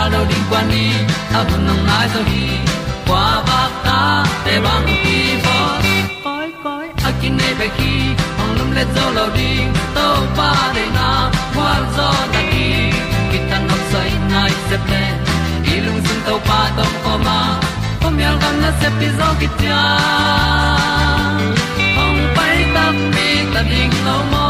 tan lo ding kwan ni a bu nang mai zo kwa ba ta te bang ki bo koi koi a kin nei pe ki ong lum le zo lo ding to pa de na kwa zo na ki ki tan nok sai nai se ple i lung sun to pa tom ko ma. Pom yal gam na se pi zo ki tia ong pai ta mi ta ding lo mo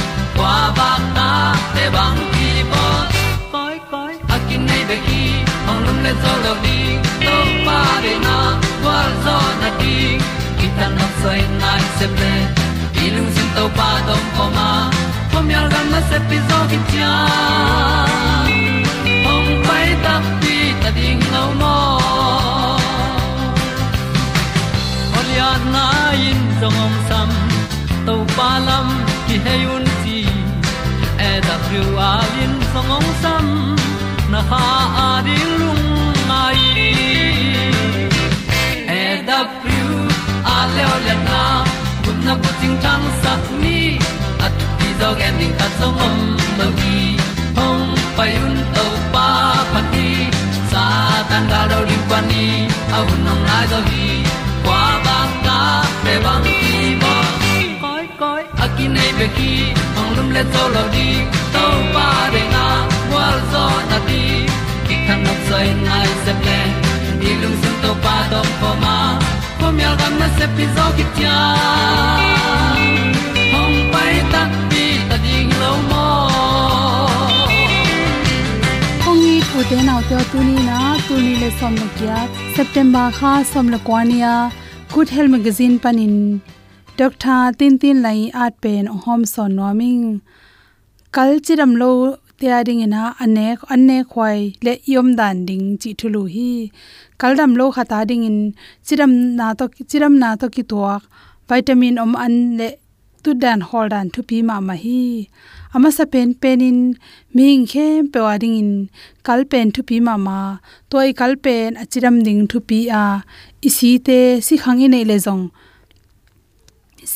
kwa ba ta te bang ki bo koi koi a kin nei be ki ong lum le zo lo di to pa de na kwa zo na di ki ta na sai nai se ple i lung sin to pa dom ko ma. Pom yal gam na se pi zo ki tia ong pai ta pi ta ding lo mo Olia na in zong om sam to pa lam ki hay un ti e da thru a lin song om sam na ha a di lung mai e da thru a le o le na kun na ko ting tang sat ni at ti dog ending ta song om lo gi hong pai un to pa pa ti sa tan ga do ri pa ni. A un nong lai do gi kwa ba ta pe bang ki nei pe ki ong lum le to lo di to pa de na wa zo na di ki kan nok sai nai se ple ni lung sun to pa do po ma. Po mi al gam na se pi zo ki tia hong pai ta pi ta ding lo mo ong ni pu te na to tu ni na, tu ni le som no kya september kha som le kwania good health magazine panin. Doctor, tin tin lai at pen hom son noming kal lo tia ding ina ane anne khwai le yom dan ding chi thulu hi. Kaldam lo khata ding in chiram na to chiram na to ki tuak. Vitamin om an le tu dan hol dan thu pi ma ma hi. Ama sa pen penin ming khem pe in kal pen thu pi ma ma. Toy kal pen achiram ding thu pi a. Isi te si khangi nei le jong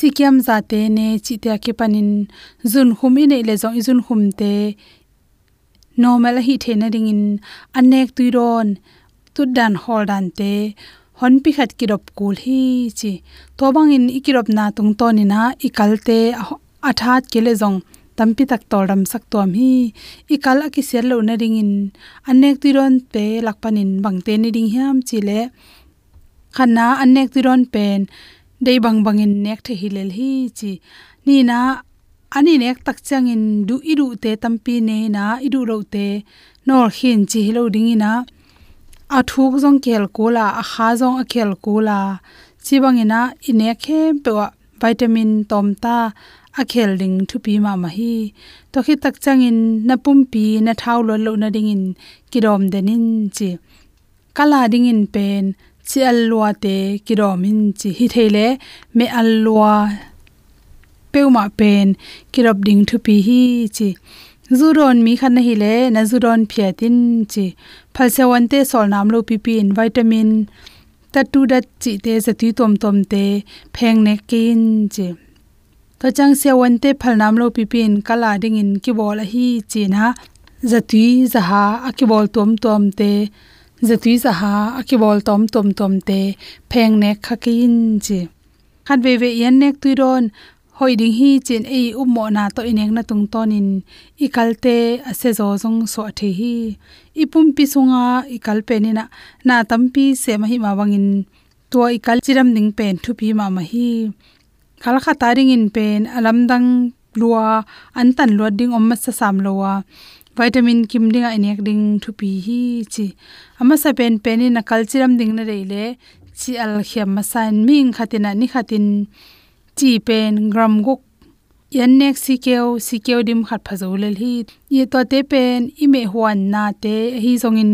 sikyam za te ne chi te ke panin zun khum i nei le jong izun khum te. Normal hi the na ring in anek tuiron tu dan hol dan te. Hon pi khat ki rop kul hi chi. To bang in ikirop na tung to ni na ikalte athat ke kele jong tampi tak toram sak tom hi. Ikal ki sel lo na ring in anek tiron pe bang te ni ding hiam chi le. Khana anek tiron pen dei bang bangin nek the hilel hi chi. Ni na ani nek tak changin du idu te tampi ne na idu ro te nor hin chi hilo ding ina. A thuk jong kel kola a kha jong a kel kola. Chiwang ina ine khem pe wa vitamin tom ta a khel ding thu pi ma ma hi. To khi tak changin na pum pi, na thau lo lo na ding in kidom denin chi. Kala ding in pen chi alwa te kiromin chi hi thele me alwa peuma pen kirop ding thu pi hi chi. Zuron mi khan hi le, na zuron phiatin chi. Phalse wante sol nam lo pi pi in vitamin. Ta tu da chi te za ti tom tom te pheng ne kin chi. To chang se wante phal nam lo pi pi in kala ding in ki bol hi chi na. Za ti za ha a ki bol tom tom te za ti za ha akibol tom tom tom te, pheng ne khakin chi. Khan ve ve yan nek tu ron, hoi ding hi chin e ummo na to inek na tung tonin ikalte ase zo jong so the hi. Ipum pi sunga ikalpe ni na na tampi se ma hi ma wangin to ikal chiram ding pen thu pi ma ma hi. Khala kha taring in pen alam dang lua, an tan lua ding om ma sa sam lowa vitamin kim ding a nek ding thu pi hi chi. Ama sa pen pen in kal chiram ding na reile chi al khiam ma san ming khatina ni khatin chi pen gram guk yan nek si keo si keo dim khat phazo le hi. Ye to te pen, i me huan na te, hi zong in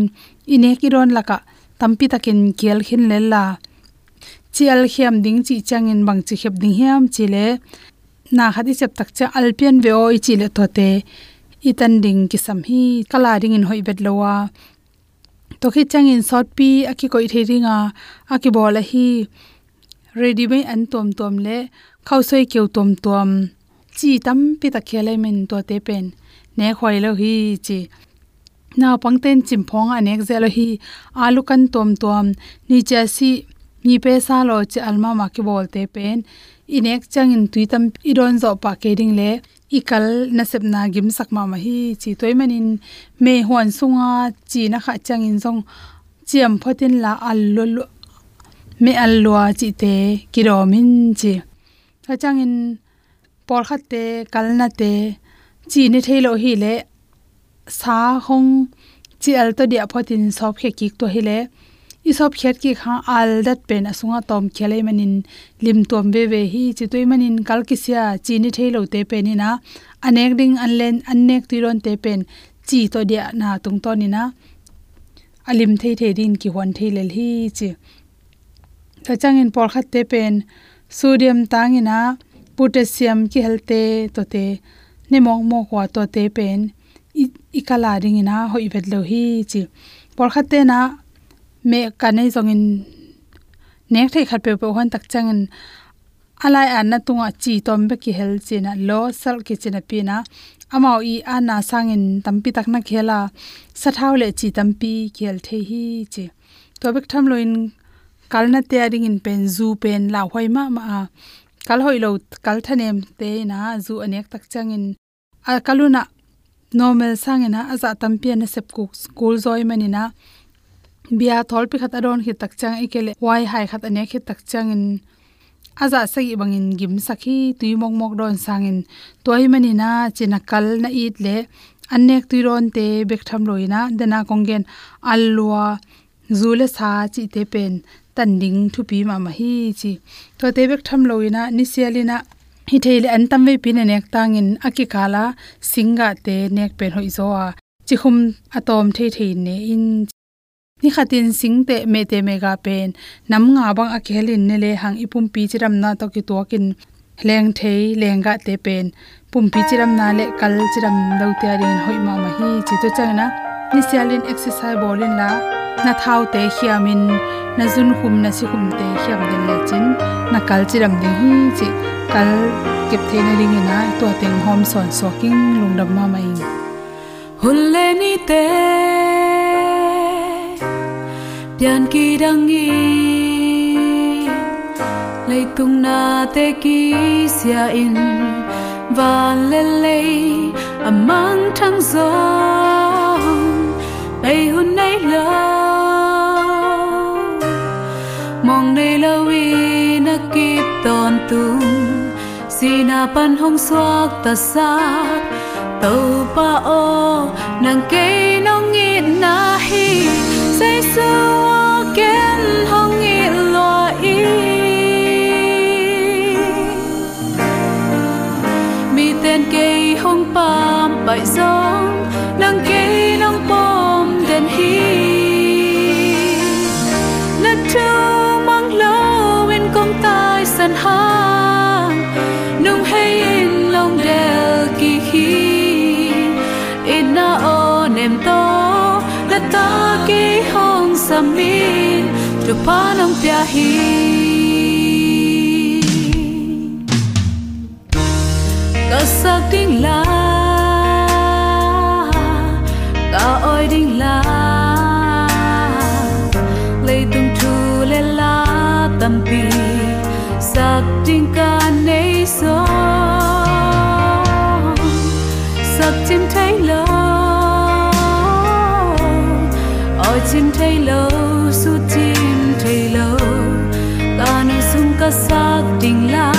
ine ki ron laka tampi takin kel khin le la. Chi al khiam ding chi chang in bang chi khep ding hiam chi le. Na khadi chep tak cha alpian veo i chi le to te itan ding ki sam hi kala ding in hoi bet lowa. To khi chang in sot pi, aki koi the ringa, aki bol hi. Ready mai an tom tom le khau soi keu tom tom. Chi tam pi ta khele men to te pen. Ne khoi lo hi chi. Na pangten chim phong anek zelo hi, alu kan tom tom. Ni cha si, ni pe sa lo che alma ma ki bol te pen. Inek chang in tuitam iron zo pa ke ding le ikal na sep na gim sak ma ma hi chi toy manin me huan sunga chi na kha chang in zong. Chiam photin la allo me alwa chi te kiromin chi. Ta chang in por khat te, kal na te, chi ni thailo hi le, sa hong, chi al to dia photin sop khe kik to hi le isop khet ki kha al dat pen asunga tom khele manin, lim tom ve ve hi chi toy manin kal ki sia chi ni thailo te penina anek ding anlen, annek tiron te pen, chi to dia na tung to ni na alim thei thei din ki hon thei lel hi chi. Ta changin por khat te pen, sodium tangina potassium ki helte to te ne mong mo kwa to te pen. Ikala ringina ring hoi vet lo hi chi. Por khat te na me kanai zongin nek thei khat pe pe hon tak changin alai an na tunga chi tom be ki hel china lo sal ki china pina. Amao i ana sangin tampi tak na khela sathau le chi tampi khel the hi che to bek tham lo in kalna te ring in pen, zu pen la hoi ma ma kal hoi lo kal thanem te na zu anek tak changin. A kaluna normal sangena aza tampian na sep school zoi manina bia thol pi khat adon hi tak chang ikele wai hai khat ane khi tak changin aza sagi bangin gim sakhi tui mok mok don sangin toy manina chinakal na it le anek tuiron te bek tham loina dena kongen alwa zule sa chi te pen, tan ding thu pi ma ma hi chi. To te bek tham loina ni sialina hi theile an tam ve pin nek tangin aki kala singa te nek pen hoi zo a. Chi khum atom thei thei ne in ni khatin singte me te mega pen. Nam nga bang akhelin khelin ne le hang ipum pi chiram na to ki to kin leng thei lenga te pen. Pum pi chiram na le kal chiram lo te rin hoi ma ma hi chi to changna ni sialin exercise bolin la. Na thau te hiamin na zun hum na si hum te hiam den le chin. Na kal chiram ding hi chi. Kal kep the na ring na to teng hom son soking lungdam ma mai hulle ni te yan ki dang i lấy tung na te ki sia in van le le amang à thang gió. Bay hun nay love mong nay lo wi na kip ton tung si na pan hong suak ta sa tàu pa o nàng cây nong ngit na hi say sưa ken hong y lo i mi tên cây hong pam bại gió nàng hong samin tu pa pya hi sak ding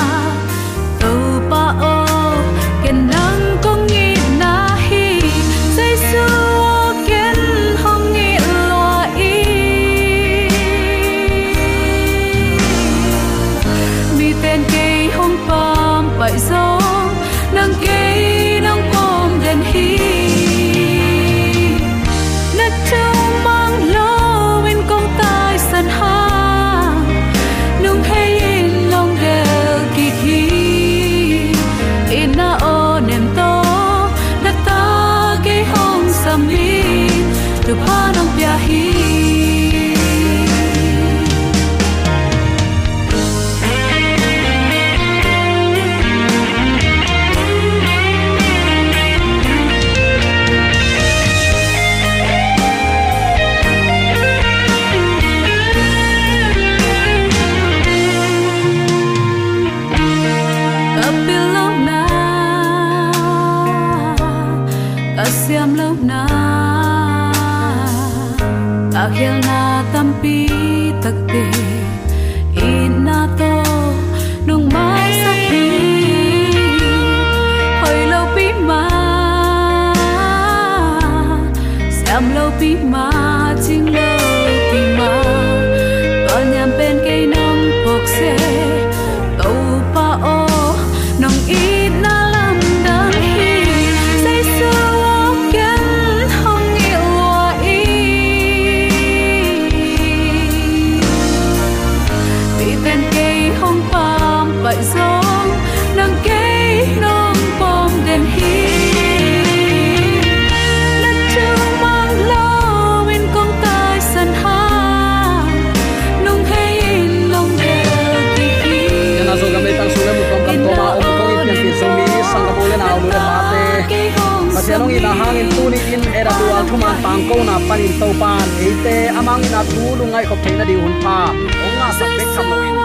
eite amang ina thu lu ngai khop theina di hun pa onga sak bek tham lo in.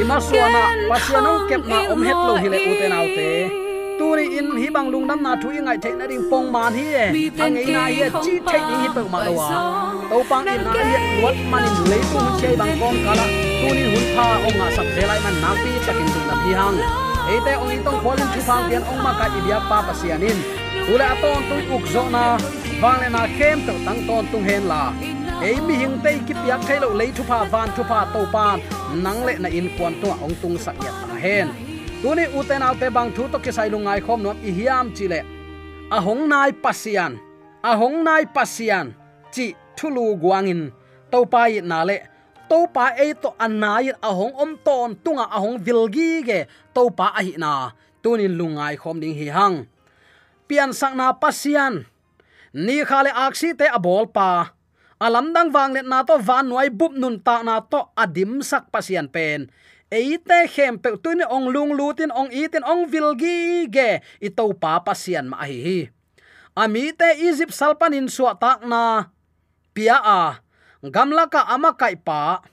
Ima suana pasianong kep na om het lo hile uten autte tuni in hi bang lung nam na thu ingai theina ding pong man hi e ang ei na ye chi thei ni hi pe ma lo wa to pang in na ye wat manin le tu che bang kon kala tuni hun pha onga sak zelai man na pi takin tung nam hi hang eite ong in tong kholin thu phang pian ong ma ka ibia pa pasianin ule aton tung uk zo na wang le na kem to tang ton tung hen la ei mi hing te ki piak thailo lei thupa van thupa to pan nang le na in kwan to ong tung sak ya ta hen tuni uten te bang thu to ke sai lungai khom no i hiam chile a hong nai pasian, a hong nai pasian chi thulu guangin to pai na le to pa e to anai a hong om ton tunga, a hong vilgi ge. To pa a hi na tunin lungai khom ding hi hang pian sang na pasian, ni khale aksi te abol pa alam dang wang let na to, van nuai bup nun ta na to, adim sak pasian pen. Eite khem pe tuin ong lung lutin ong itin ong vilgi ge ito pa pasian ma hi hi. Ami te egypt salpanin suwa tak na. Pia a gamla ka ama kai pa.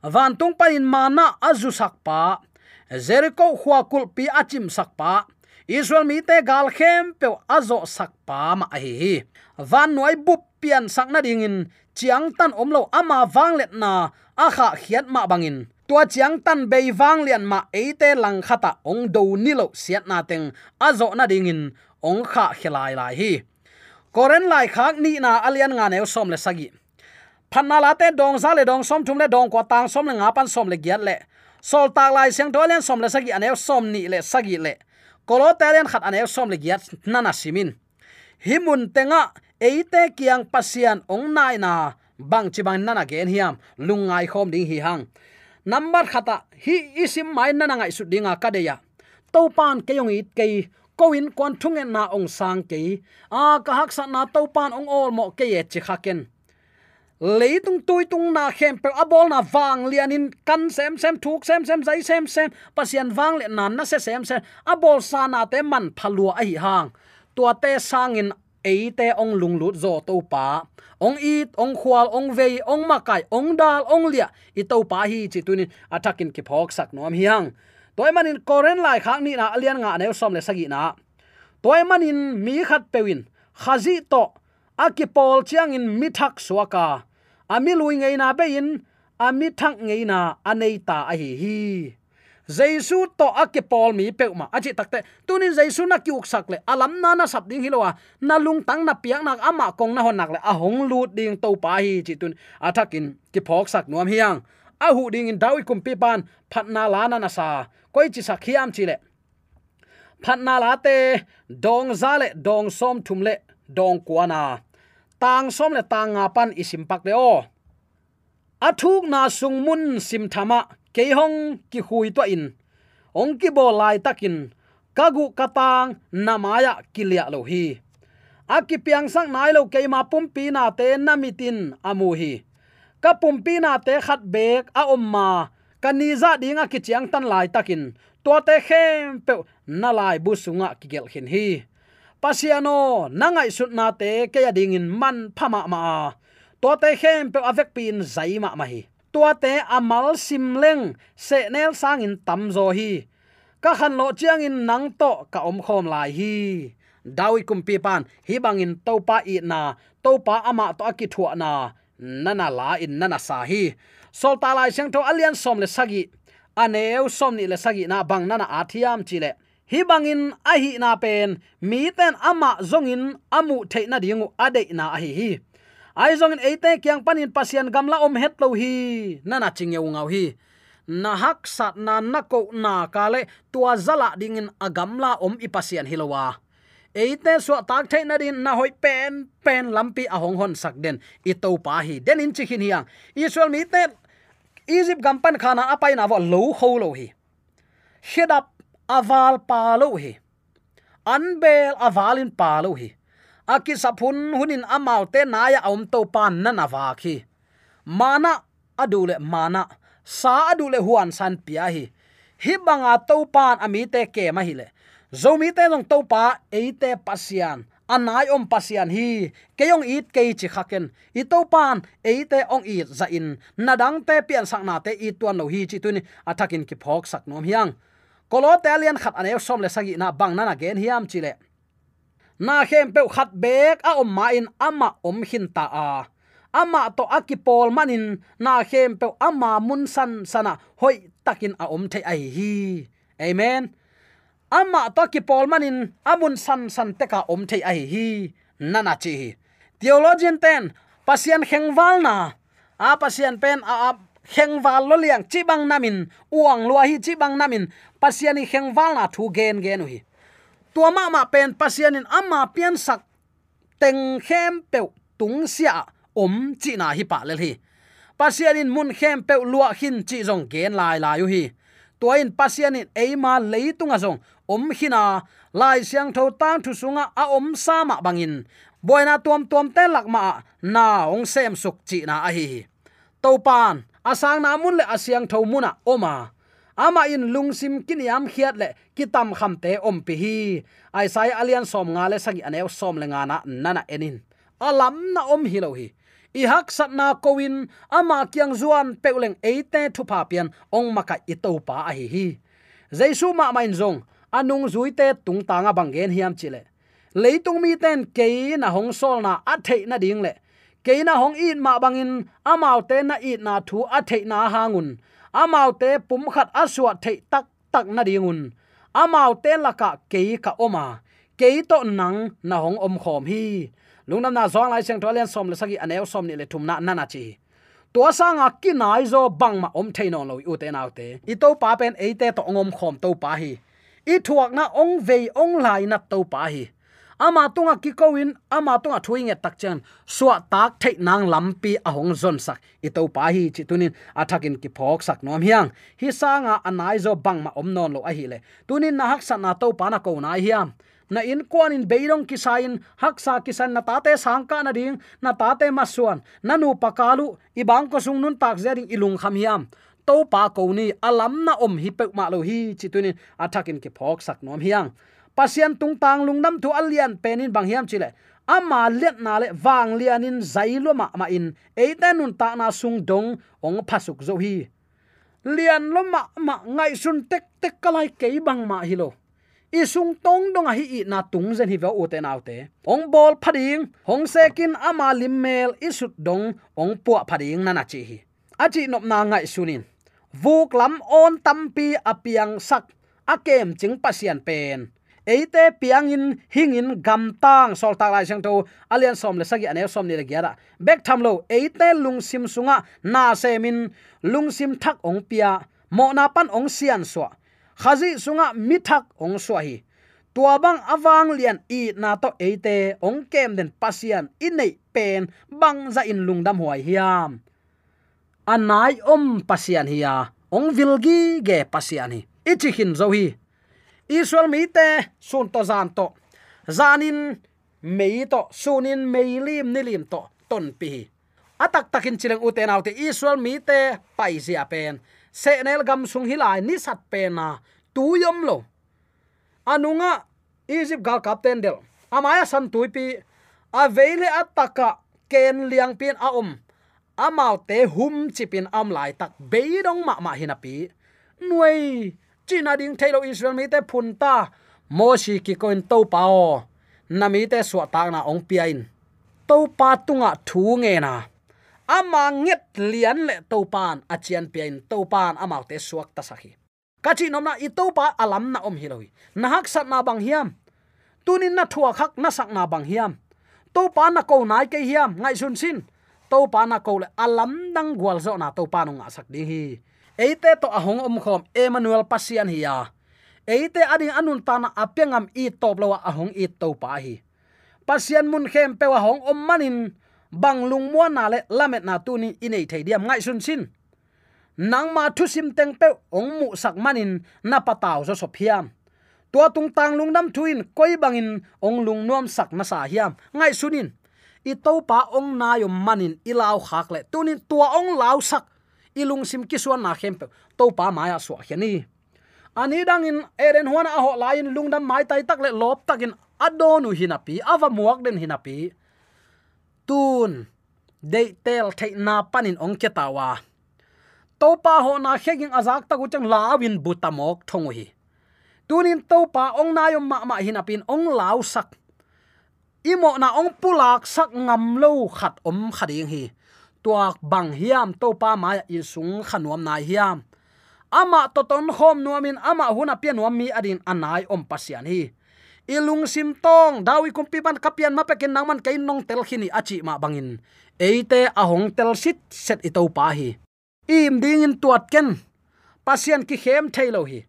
Van tung panin mana azu sak pa. Jericho khwa kul pi achim sak pa israel mi te gal khem pe azo sak pa ma hi hi. Van noi bup pian sak na ding in. Chiang tan omlo ama wang let na, a kha khiat ma bangin tua chiang tan bei wang lian ma eite lang khata ong do nilo siat na teng, azo na ding in. Ong kha khilai lai hi. Koren lai khak ni na alian nga ne som le sagi phanna la te dong za le dong som thum le dong ko tang som le nga pan som le giat le. Sol tak lai siang do len som le sagi anew som ni le sagi le kolo khat anew som legia nana simin. Himun tenga, eite kiang pasian ong nai na. Bang chi bang nana gen hiam, lungai khom ding hi hang. Number khata, hi isim mai nana ngai su dinga kadeya. To pan ke it kei koin kon thungen na ong sang kei. A ka hak sa na to pan ong ol mo ke ye chi khaken leitung tui tung na khem pe abol na wang lianin kan sem sem thuk sem sem zai sem sem pasian wang le nan na se sem sem abol sa na te man phalua a hi hang. Tua te sangin eite ong lunglut zo to pa. Ong it ong khwal ong vei, ong makai, ong dal, ong lia. I to pa hi chi tunin atakin ki phok sak nom hiang toy manin koren lai khang ni na alian nga ne som le sagi na. Toy manin mi khat pewin khazi to akipol chiang in mithak suaka. Ami lui ngei na be in ami thak ngei na anei ta a hi. Hi jaisu to akipol mi pe ma. Achi takte, tunin jaisu na ki uksak le alam na na sap ding hilowa na lung tang na piak nak ama kong na hon nak le. A hong lut ding to pa hi, chi tun. Athakin ki phok sak nuam hiang. A hu ding in dawi kum pi pan. Phatna la na na sa. Koi chi sak hiam chi le. Phatna la te. Dong za le. Dong som thum le. Dong kwana tang som le tang nga pan isim pak le o. Athuk na sung mun sim thama ke hong ki hui to in. Ong ki bo lai takin, kagu katang namaya kilia lo hi. Aki piang sang nai lo ke ma pum pi na te namitin amu hi. Ka pum pi na te khat bek a omma kaniza dinga ki chiang tan lai takin. To te khem pe na lai bu sunga ki gel hin hi pasiano, nangai sutna te, ke ya ding in man phama ma to te khem pe avek pin zai ma ma hi. To te amal simleng se nel sang in tam zo hi. Ka khan lo chiang in nang to ka om khom lai hi. Dawi kum pi pan, hi bangin to pa i na to pa ama to aki thua na. Nana la in nana sa hi. Sol ta lai sang to alian som le sagi. Aneu som ni le sagi na bang nana athiam chile hi bangin a hi na pen. Mi ten ama zongin amu theina dingu ade na a hi hi. Ai zongin eite kyang panin pasian gamla om het lo hi. Nana chingeu ngau hi. Na hak sat na na ko na kale tua zala dingin agamla om ipasian hilowa eite so tak thai na din na hoi pen pen lampi ahong hon sak den. I pa hi. Den in chikhin hiang. Israel mi te, egypt gampan khana apai na wa lo ho lo hi. Hedap aval palo hi anbel avalin palo hi aki sapun hunin amaute naya om to pan na nawa khi mana adule mana. Sa adule huan san pia hi hi banga to pan ami te ke ma hi le zomi te long to pa eite pasian. Anai om pasian hi. Keyong it ke chi khaken i to pan eite ong i za in nadang te pian sak na te i tuan lo hi chi tuni athakin ki phok sak nom hiang kolo talian khat ane som le sagi na bang na na gen hiam chile. Na khem pe khat bek a om ma in ama om hin ta a. Ama to akipol manin, na khem pe ama mun san sana hoi takin a om the ai hi. Amen. Ama to akipol manin, amun san san te ka om the ai hi. Nana chi. Theologian ten pasian khengwal na. A pasian pen a khengwal lo liang chi bang namin uang lua hi chi bang namin pasiani khengwal na thu gen gen hi tua ma ma pen pasianin ama pian sak teng khem pe tung sia om chi na hi pa le hi. Pasianin mun khem pe lua hin chi jong gen lai lai yu hi tuain pasianin eima leitunga jong om hina lai siang tho tang thu sunga a om sama bangin. Boina tuam tuam te lakma na ong sem suk chi na a hi to pan asang na mun le asyang tho muna oma ama in lungsim kiniam khiat le kitam kham te om pi hi. Ai sai alian som nga le sagi anew som le nga na nana enin. Alam na om hi lo hi. I hak sat na kowin, ama kyang zuan peuleng eite thu pa pian, ong maka ito pa a hi hi. Jaisu ma main zong, anung zuite tung tanga bangen hiam chile leitung mi ten ke na hong sol na a na ding le. Ke na hong in ma bangin amau te na it na thu a na hangun amau te pum khat aswa thei tak tak na dingun. Amau te laka ke ka oma. Ke to nang na hong om khom hi. Lungnam na zong lai seng tolen som le sagi aneu som ni le thum na na chi. Tua sanga kinai zo bang ma om theino lo u te nau te. I to pa pen e te to ngom khom to pa hi. I thuak na ong vei ong lai na to pa hi ama tunga kikoin ama tunga thuinge takchen. Suwa tak thei nang lampi ahong zon sak. I pa hi chi tunin athakin ki phok sak nom hiang. Hi sanga anai zo bang ma omnon lo a hi le. Tunin na hak sa na to pa na ko na hiam. Na in kwan in beirong kisain haksa kisan na tate sangka na ding, na tate masuan nanu pakalu ibang ko sung nun tak zering ilung kham hiam. To pa ko ni, alam na om hi pe ma lo hi chitunin athakin ki phok sak nom hiang pasian tung tang lungnam thu alian penin bang hiam chile. Ama let na le wang lianin zailo ma ma in. Eita nun ta na sung dong, ong phasuk zo hi. Lian lo ma ma ngai sun tek tek kalai ke bang ma hi lo. I sung tong dong a hi i na tung zen hi va u te nau te. Ong bol phading, hong sekin ama lim mel i sut dong, ong puwa phading na na chi hi. Achi nop na ngai sunin vuk lam on tampi apiang sak akem ching pasian pen eite piangin hingin gam tang sol tak lai sang to. Alian som le sagi ane som ni le gyara Back tham lo, eite lung sim sunga, na semin lung sim thak ong pia, mo na pan ong sian so khazi sunga mithak ong so hi. Tua bang awang lian i na to eite, ong kem den pasian inei pen, bang za in lungdam huai hiam. Anai om pasian hiya, ong vilgi ge pasian hi. Ichi hin zo hi israel mi te, sun to zan to. Zanin mei to, sunin mei lim nilim to, ton pi. Atak takin chileng uten autte israel mi te, pai sia pen. Se nel gam sung hilai ni sat pe na, tu yom lo. Anunga egypt gal captain del. Amaya san tuipi avele ataka ken liang pin a om. Hum chipin am lai tak beidong ma ma hinapi nuai china ding thailo israel mi te phun ta. Moshi ki koin to pao nami te suwa ta na ong piain to pa tunga thu nge na ama nget lian le to pan achian piain to pan ama te suak ta sakhi kachi nomna i to pa alam na om hiloi na hak sat na bang hiam. Tunin na thua khak na sak na bang hiam. To pa na ko nai ke hiam ngai sun sin to pa na ko le alam dang gwal zo na to pa nu nga sak ding hi eite to ahong om khom emmanuel pasian hiya. Eite ading anun tana apengam i top lawa ahong i to pa hi pasian mun khem pe wa hong om manin banglung mo na le lamet na tu ni inei thei diam ngai sun sin. Nang ma thu sim teng pe ong mu sak manin na pataw so sophiam tua tung tang lung nam thuin koi bangin ong lung nuam sak na sa hiam. Ngai sunin. I to pa ong na yom manin ilaw khak le. Tunin tua ong law sak ilung sim kiswan na khem to pa maya so khani ani dangin eren huana a ho lain lungdam mai tai tak le lop takin adonu hinapi, ava muak den hinapi. Tun de tel thei na panin ong ketawa to pa ho na kheging azak ta guchang lawin butamok thongu hi. Tunin to pa ong na yom ma ma hinapin ong law sak. Imo na ong pulak sak ngam lo khat om khading hi tuak bang hiam to pa ma in sung khanuam nai hiam. Ama to ton khom nuamin ama huna pianuam mi adin anai om pasian hi. Ilung sim tong, dawi kumpi ban kapian ma pekin nangman kain nong tel khini achi ma bangin. Eite ahong tel sit set ito pa hi. Im ding in tuat ken. Pasian ki khem thailo hi.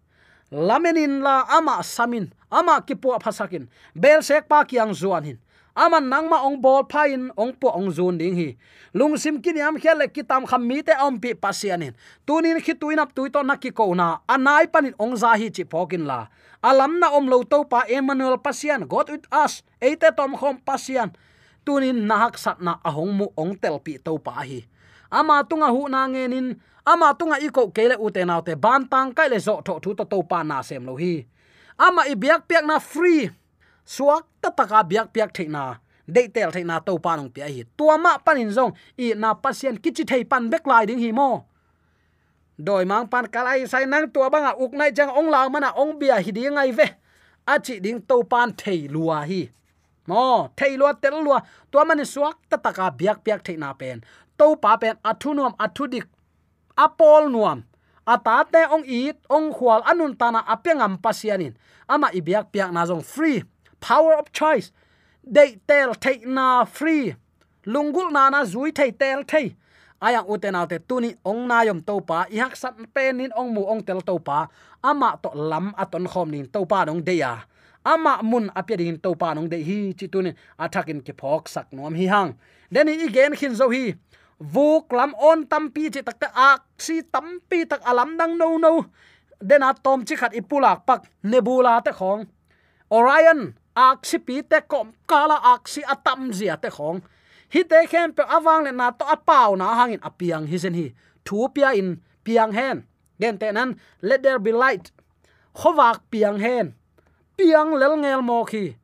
Lamenin la ama samin, ama ki pu phasakin bel sek pa kiang zuan hin aman nangma ong bol phain ong po ong zun ding hi. Lungsim kiniam ki tam kham mi te om pi pasianin tunin khi tuinap tuito nakki ko na, anai panin ong za hi chi phokin la. Alam na om lo to pa emmanuel pasian, god with us, eite tom khom pasian. Tunin nahak sat na ahong mu ong tel pi to pa hi. Ama tunga hu na ngenin ama tunga iko kele utenaute naute ban kai le zo tho thu to to pa na sem lo hi. Ama i biak piak na free suak ta taka biak piak theina de tel theina to panong pi hi. Tua ma panin zong, i na pasien kichi thei pan bek lai ding hi mo. Doi mang pan kalai sai nang tua banga uk nai jang ong law mana ong bia hi ding ngai ve. A chi ding to pan thei lua hi. Mo, thei lua tel lua. Tua mani suak ta taka biak piak theina pen. To pa pen athunom nuam apol nuam. Atate ong it ong khwal anun tana apengam pasianin ama ibyak piak na jong free power of choice. Dei tel take na free. Lungul na na zui thei tel thei ayang uten autte tuni ong na yom to pa i hak sat penin ong mu ong tel to pa. Ama to lam aton khom nin to pa nong deya à. ama mun apya din to pa nong de hi, chi tunin athakin ke phok sak nom hi hang deni igen khin zo hi. Vuk lam on tampi chi takta ak si tampi tak alam dang no no dena tom chi khat ipulak pak nebula te khong orion ak pi te kom kala aksi atam zia te khong. Hi te khem pe awang le na to apau na hangin apiang hi sen hi. Thu pia in piang hen. Gen te nan, let there be light. Khowak piang hen. Piang lel ngel mo khi.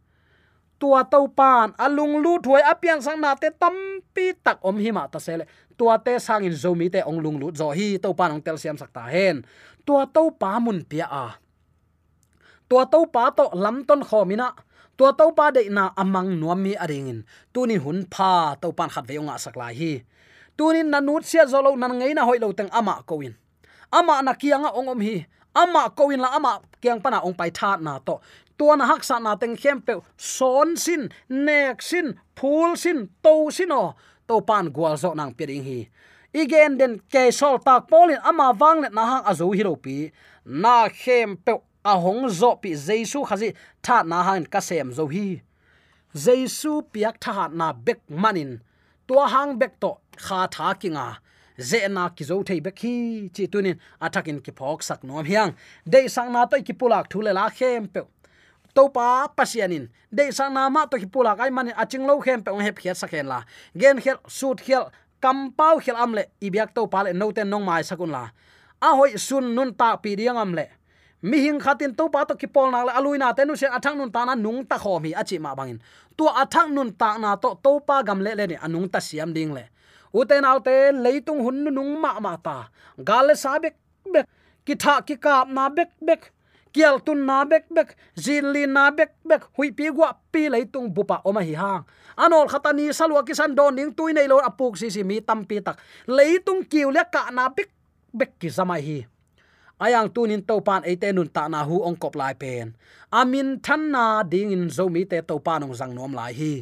Tua tau pan alung lu thuai apiang sang na te tam pi tak om hi ma ta sele tua te sang in zomi te ong lung lu zo hi to pan ong tel siam sakta hen. Tua tau pa mun pia a. Tua tau pa to lam ton khomina tua to pa de na amang nuami mi aringin. Tunin hun pha to pan khat veunga sakla hi. Tunin na nut sia zolo nan ngei na hoilo teng ama koin ama na kianga ongom hi. Ama koin la ama kiang pana ong pai tha na to. Tua na hak sa na teng khem pe son sin, nek sin, phul sin to sin o. To pan gwal zo nang piring hi. Igen den ke sol tak polin ama wang le na hang azu hi pi. Na khem pe a hong zo pi jesu khazi tha na han ka sem zo hi. Jesu piak tha na bek manin. Tua hang bek to kha tha kinga. Ze na ki zo thei bek hi. Chi tunin athakin ki phok sak nom hiang. De sang na to ki pulak thule la khem pe. To pa pasianin. De sang na ma to ki pulak ai manin. Aching lo khem pe. Ong hep phiat sakhen la. Gen khel, sut khel kampau khel amle ibyak to pale noten nong mai sakun la. A hoi sun nun ta pi diang amle mi hing khatin to pa to ki pol na la aluina tenu se athang nun ta na nung ta kho mi, achi ma bangin. Tu athang nun ta na to to pa gam le le ni anung ta siam ding le. Uten alte leitung hun nung ma ma ta. Gal sa bek bek, ki tha ki kap na bek bek kial tun na bek bek zili na bek bek, hui pi gwa pi leitung bupa oma hi hang. Anol khatani salwa kisan don ning tuinei lo apuk si si mi tampi tak. Leitung kiu le ka na bek bek ki zamai hi ayang tunin topan ate nun ta na hu ong kop lai pen. Amin than na ding in zomi te topan ong zang nom lai hi.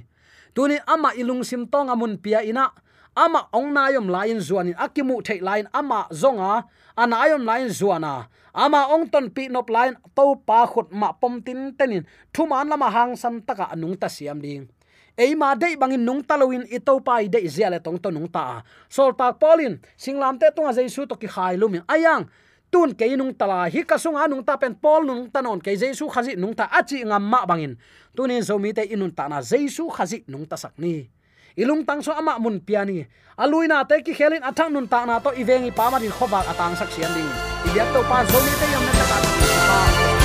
Tunin ama ilung sim tong amun pia ina, ama ong na yom lain zuanin akimu thei lain ama zonga anayom lain zuana. Ama ong ton pi nop lain to pa khut ma pom tin tenin, thuman lama hang san taka anung ta siam ding. Eima dei bangin nung talowin ito pai dei ziale tong to nung ta. Sol tak polin, singlam te tunga jaisu to ki khai lumin. Ayang tun ke nung tala hi ka sung nung ta pen pol nung ta non ke jesu khazi nung ta achi ngam ma bangin. Tunin zomi te inun ta na jesu khazi nung ta sakni ilung tang so ama mun piani aluina te ki khelin athang nun ta na to ivengi pamarin khoba atang sak sian ding. Ibyak to pa zomi te yam na ta ta.